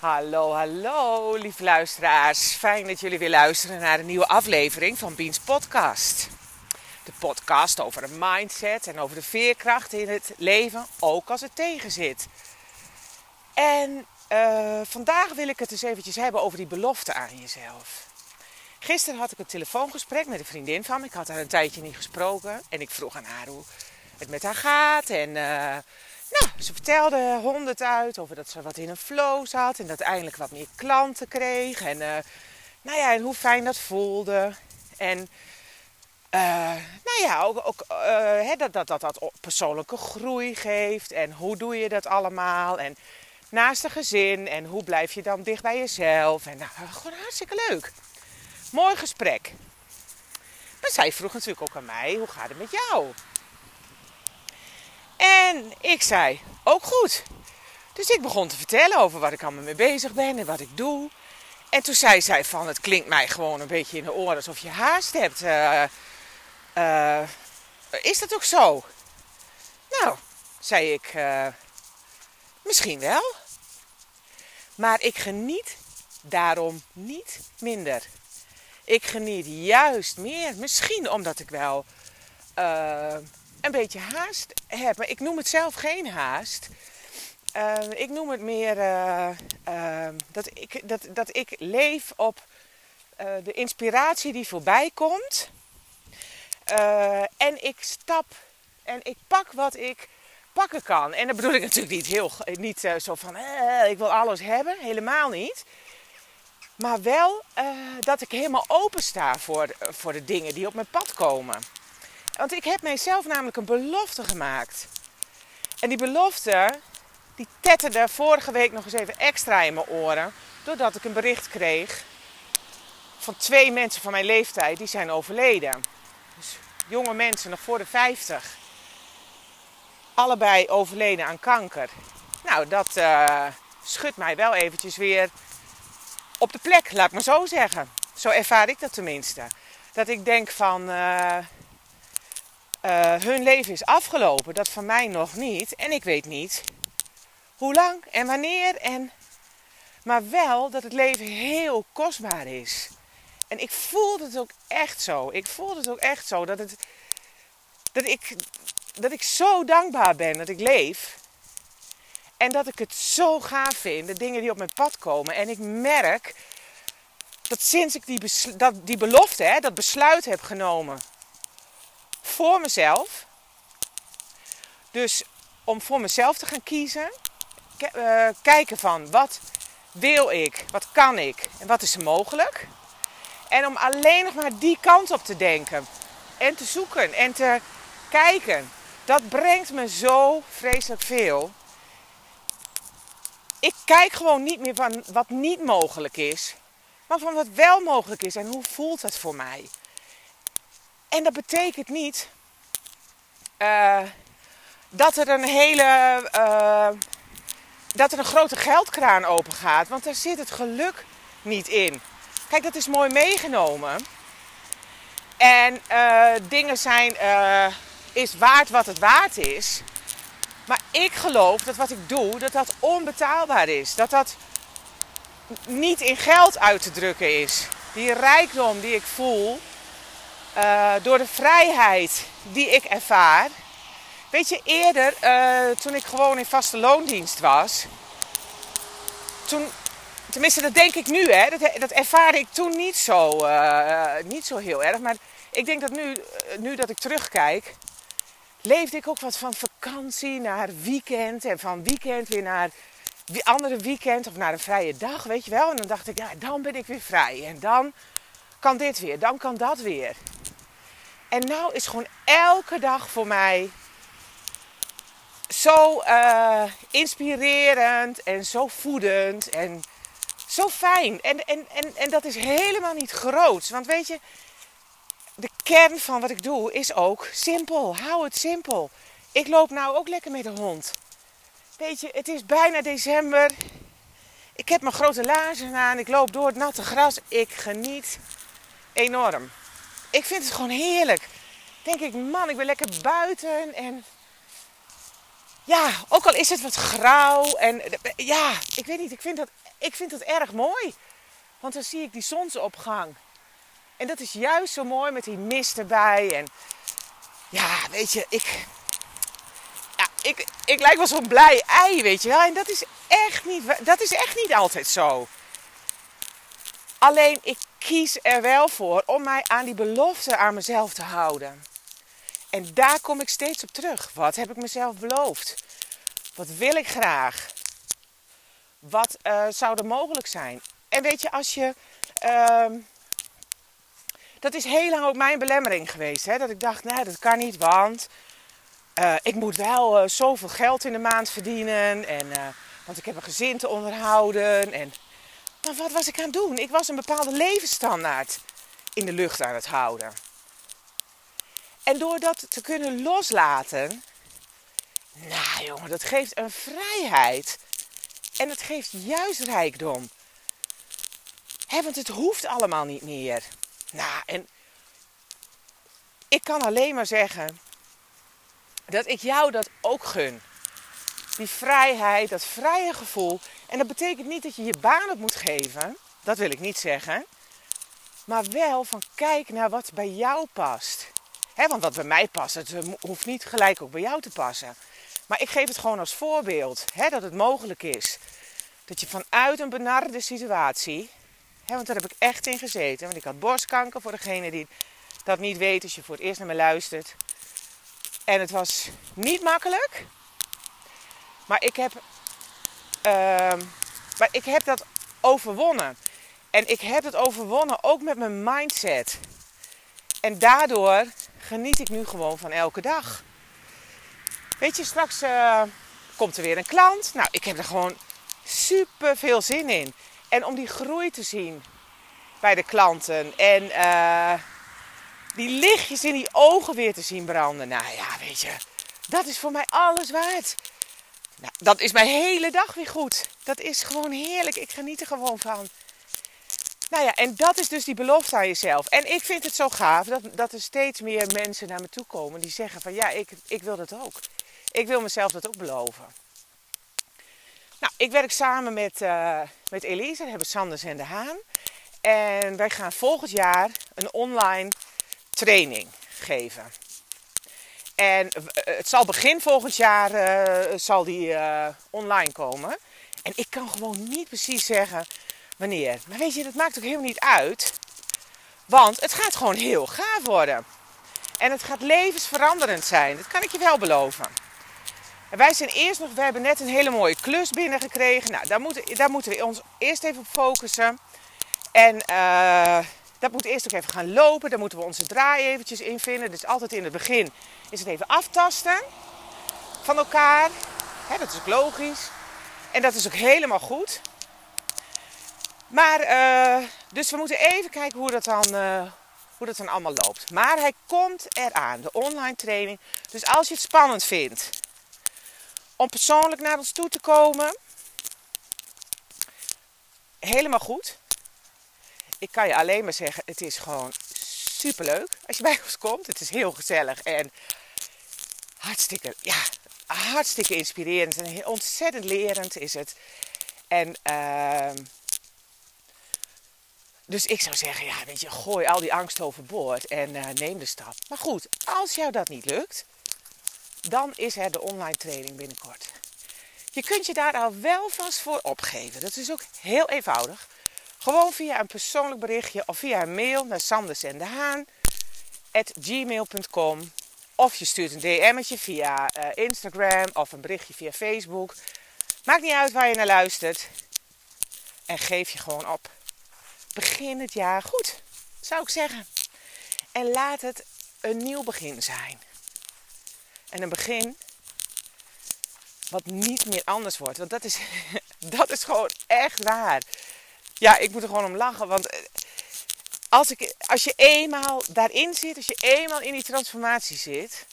Hallo, hallo, lieve luisteraars. Fijn dat jullie weer luisteren naar een nieuwe aflevering van Beans Podcast. De podcast over een mindset en over de veerkracht in het leven, ook als het tegenzit. En uh, vandaag wil ik het eens eventjes hebben over die belofte aan jezelf. Gisteren had ik een telefoongesprek met een vriendin van me. Ik had haar een tijdje niet gesproken. En ik vroeg aan haar hoe het met haar gaat. En uh, nou, ze vertelde honderd uit over dat ze wat in een flow zat. En dat eindelijk wat meer klanten kreeg. En, uh, nou ja, en hoe fijn dat voelde. En uh, nou ja, ook, ook uh, dat, dat, dat dat persoonlijke groei geeft. En hoe doe je dat allemaal? En naast een gezin. En hoe blijf je dan dicht bij jezelf? En nou, gewoon hartstikke leuk. Mooi gesprek. Maar zij vroeg natuurlijk ook aan mij, hoe gaat het met jou? En ik zei, ook goed. Dus ik begon te vertellen over wat ik allemaal mee bezig ben en wat ik doe. En toen zei zij van, het klinkt mij gewoon een beetje in de oren alsof je haast hebt. Uh, uh, is dat ook zo? Nou, zei ik, uh, misschien wel. Maar ik geniet daarom niet minder. Ik geniet juist meer. Misschien omdat ik wel een beetje haast heb. ik noem het zelf geen haast. Uh, ik noem het meer uh, uh, dat, ik, dat, dat ik leef op de inspiratie die voorbij komt. en ik stap en ik pak wat ik pakken kan. En dat bedoel ik natuurlijk niet, heel, niet zo van ik wil alles hebben, helemaal niet. Maar wel dat ik helemaal open sta voor, voor de dingen die op mijn pad komen. Want ik heb mijzelf namelijk een belofte gemaakt. En die belofte, die tetterde vorige week nog eens even extra in mijn oren. Doordat ik een bericht kreeg van twee mensen van mijn leeftijd die zijn overleden. Dus jonge mensen, nog voor de 50. Allebei overleden aan kanker. Nou, dat uh, schudt mij wel eventjes weer op de plek, laat ik maar zo zeggen. Zo ervaar ik dat tenminste. Dat ik denk van, uh, uh, hun leven is afgelopen. Dat van mij nog niet. En ik weet niet hoe lang en wanneer. En, maar wel dat het leven heel kostbaar is. En ik voelde het ook echt zo. Ik voelde het ook echt zo. Dat, het, dat, ik, dat ik zo dankbaar ben dat ik leef. En dat ik het zo gaaf vind, de dingen die op mijn pad komen. En ik merk dat sinds ik die, dat, die belofte, hè, dat besluit heb genomen voor mezelf. Dus om voor mezelf te gaan kiezen, uh, kijken van wat wil ik, wat kan ik en wat is mogelijk. En om alleen nog maar die kant op te denken en te zoeken en te kijken. Dat brengt me zo vreselijk veel. Ik kijk gewoon niet meer van wat niet mogelijk is, maar van wat wel mogelijk is en hoe voelt dat voor mij. En dat betekent niet uh, dat er een hele. Uh, dat er een grote geldkraan open gaat. Want daar zit het geluk niet in. Kijk, dat is mooi meegenomen. En uh, dingen zijn. is waard wat het waard is. Maar ik geloof dat wat ik doe, dat dat onbetaalbaar is. Dat dat niet in geld uit te drukken is. Die rijkdom die ik voel, uh, door de vrijheid die ik ervaar. Weet je, eerder, uh, toen ik gewoon in vaste loondienst was, toen, tenminste dat denk ik nu, hè, dat, dat ervaarde ik toen niet zo, uh, niet zo heel erg. Maar ik denk dat nu, nu dat ik terugkijk, leefde ik ook wat van vakantie naar weekend en van weekend weer naar andere weekend of naar een vrije dag, weet je wel. En dan dacht ik, ja, dan ben ik weer vrij en dan kan dit weer, dan kan dat weer. En nou is gewoon elke dag voor mij zo uh, inspirerend en zo voedend en zo fijn. En, en, en, en dat is helemaal niet groot. Want weet je, de kern van wat ik doe is ook simpel. Hou het simpel. Ik loop nou ook lekker met de hond. Weet je, het is bijna december. Ik heb mijn grote laarzen aan. Ik loop door het natte gras. Ik geniet enorm. Ik vind het gewoon heerlijk. Denk ik, man, ik ben lekker buiten. En ja, ook al is het wat grauw. En ja, ik weet niet. Ik vind dat, ik vind dat erg mooi. Want dan zie ik die zonsopgang. En dat is juist zo mooi met die mist erbij. En ja, weet je, ik, ja, ik, ik lijk wel zo'n blij ei, weet je wel. En dat is echt niet, dat is echt niet altijd zo. Alleen ik kies er wel voor om mij aan die belofte aan mezelf te houden. En daar kom ik steeds op terug. Wat heb ik mezelf beloofd? Wat wil ik graag? Wat uh, zou er mogelijk zijn? En weet je, als je. Uh, dat is heel lang ook mijn belemmering geweest. Hè? Dat ik dacht, nee, dat kan niet, want uh, ik moet wel uh, zoveel geld in de maand verdienen. En, want ik heb een gezin te onderhouden. En... Maar wat was ik aan het doen? Ik was een bepaalde levensstandaard in de lucht aan het houden. En door dat te kunnen loslaten, nou jongen, dat geeft een vrijheid. En het geeft juist rijkdom. He, want het hoeft allemaal niet meer. Nou, en ik kan alleen maar zeggen dat ik jou dat ook gun. Die vrijheid, dat vrije gevoel. En dat betekent niet dat je je baan op moet geven. Dat wil ik niet zeggen. Maar wel van kijk naar wat bij jou past. want wat bij mij past, het hoeft niet gelijk ook bij jou te passen. Maar ik geef het gewoon als voorbeeld. dat het mogelijk is. Dat je vanuit een benarde situatie want daar heb ik echt in gezeten. Want ik had borstkanker voor degene die dat niet weet als je voor het eerst naar me luistert. En het was niet makkelijk. Maar ik heb, uh, maar ik heb dat overwonnen. En ik heb het overwonnen ook met mijn mindset. En daardoor geniet ik nu gewoon van elke dag. Weet je, straks uh, komt er weer een klant. Nou, ik heb er gewoon super veel zin in. En om die groei te zien bij de klanten. En uh, die lichtjes in die ogen weer te zien branden. Nou ja, weet je, dat is voor mij alles waard. Nou, dat is mijn hele dag weer goed. Dat is gewoon heerlijk. Ik geniet er gewoon van. Nou ja, en dat is dus die belofte aan jezelf. En ik vind het zo gaaf dat, dat er steeds meer mensen naar me toe komen die zeggen van ja, ik, ik wil dat ook. Ik wil mezelf dat ook beloven. Nou, ik werk samen met, uh, met Elise, hebben Sanders en de Haan. En wij gaan volgend jaar een online training geven. En eh, het zal begin volgend jaar uh, zal die uh, online komen. En ik kan gewoon niet precies zeggen wanneer. Maar weet je, dat maakt ook helemaal niet uit. Want het gaat gewoon heel gaaf worden. En het gaat levensveranderend zijn. Dat kan ik je wel beloven. En wij zijn eerst nog, we hebben net een hele mooie klus binnengekregen. Nou, daar moeten, daar moeten we ons eerst even op focussen. En dat moet eerst ook even gaan lopen. Daar moeten we onze draai eventjes in vinden. Dus altijd in het begin is het even aftasten van elkaar. dat is ook logisch. En dat is ook helemaal goed. Maar, uh, dus we moeten even kijken hoe dat, dan, uh, hoe dat dan allemaal loopt. Maar hij komt eraan, de online training. Dus als je het spannend vindt om persoonlijk naar ons toe te komen, helemaal goed. Ik kan je alleen maar zeggen, het is gewoon superleuk als je bij ons komt. Het is heel gezellig en hartstikke, ja, hartstikke inspirerend en ontzettend lerend is het. En uh, dus ik zou zeggen, ja, weet je, gooi al die angst overboord en uh, neem de stap. Maar goed, als jou dat niet lukt, dan is er de online training binnenkort. Je kunt je daar al wel vast voor opgeven. Dat is ook heel eenvoudig. Gewoon via een persoonlijk berichtje of via een mail naar sandersendhaan@gmail.com of je stuurt een DM'tje via uh, Instagram of een berichtje via Facebook. Maakt niet uit waar je naar luistert. En geef je gewoon op. Begin het jaar goed, zou ik zeggen. En laat het een nieuw begin zijn. En een begin wat niet meer anders wordt. Want dat is, dat is gewoon echt waar. Ja, ik moet er gewoon om lachen. Want eh, als, ik, als je eenmaal daarin zit, als je eenmaal in die transformatie zit,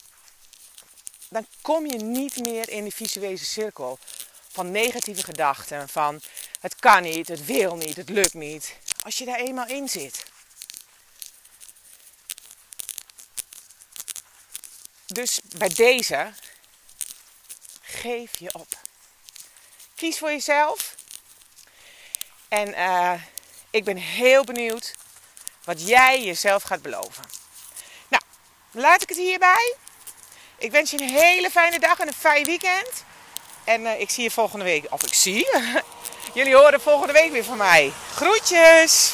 dan kom je niet meer in die visuele cirkel van negatieve gedachten. Van het kan niet, het wil niet, het lukt niet. Als je daar eenmaal in zit. Dus bij deze, geef je op. Kies voor jezelf. En uh, ik ben heel benieuwd wat jij jezelf gaat beloven. Nou, laat ik het hierbij. Ik wens je een hele fijne dag en een fijn weekend. En uh, ik zie je volgende week. Of ik zie. Jullie horen volgende week weer van mij. Groetjes!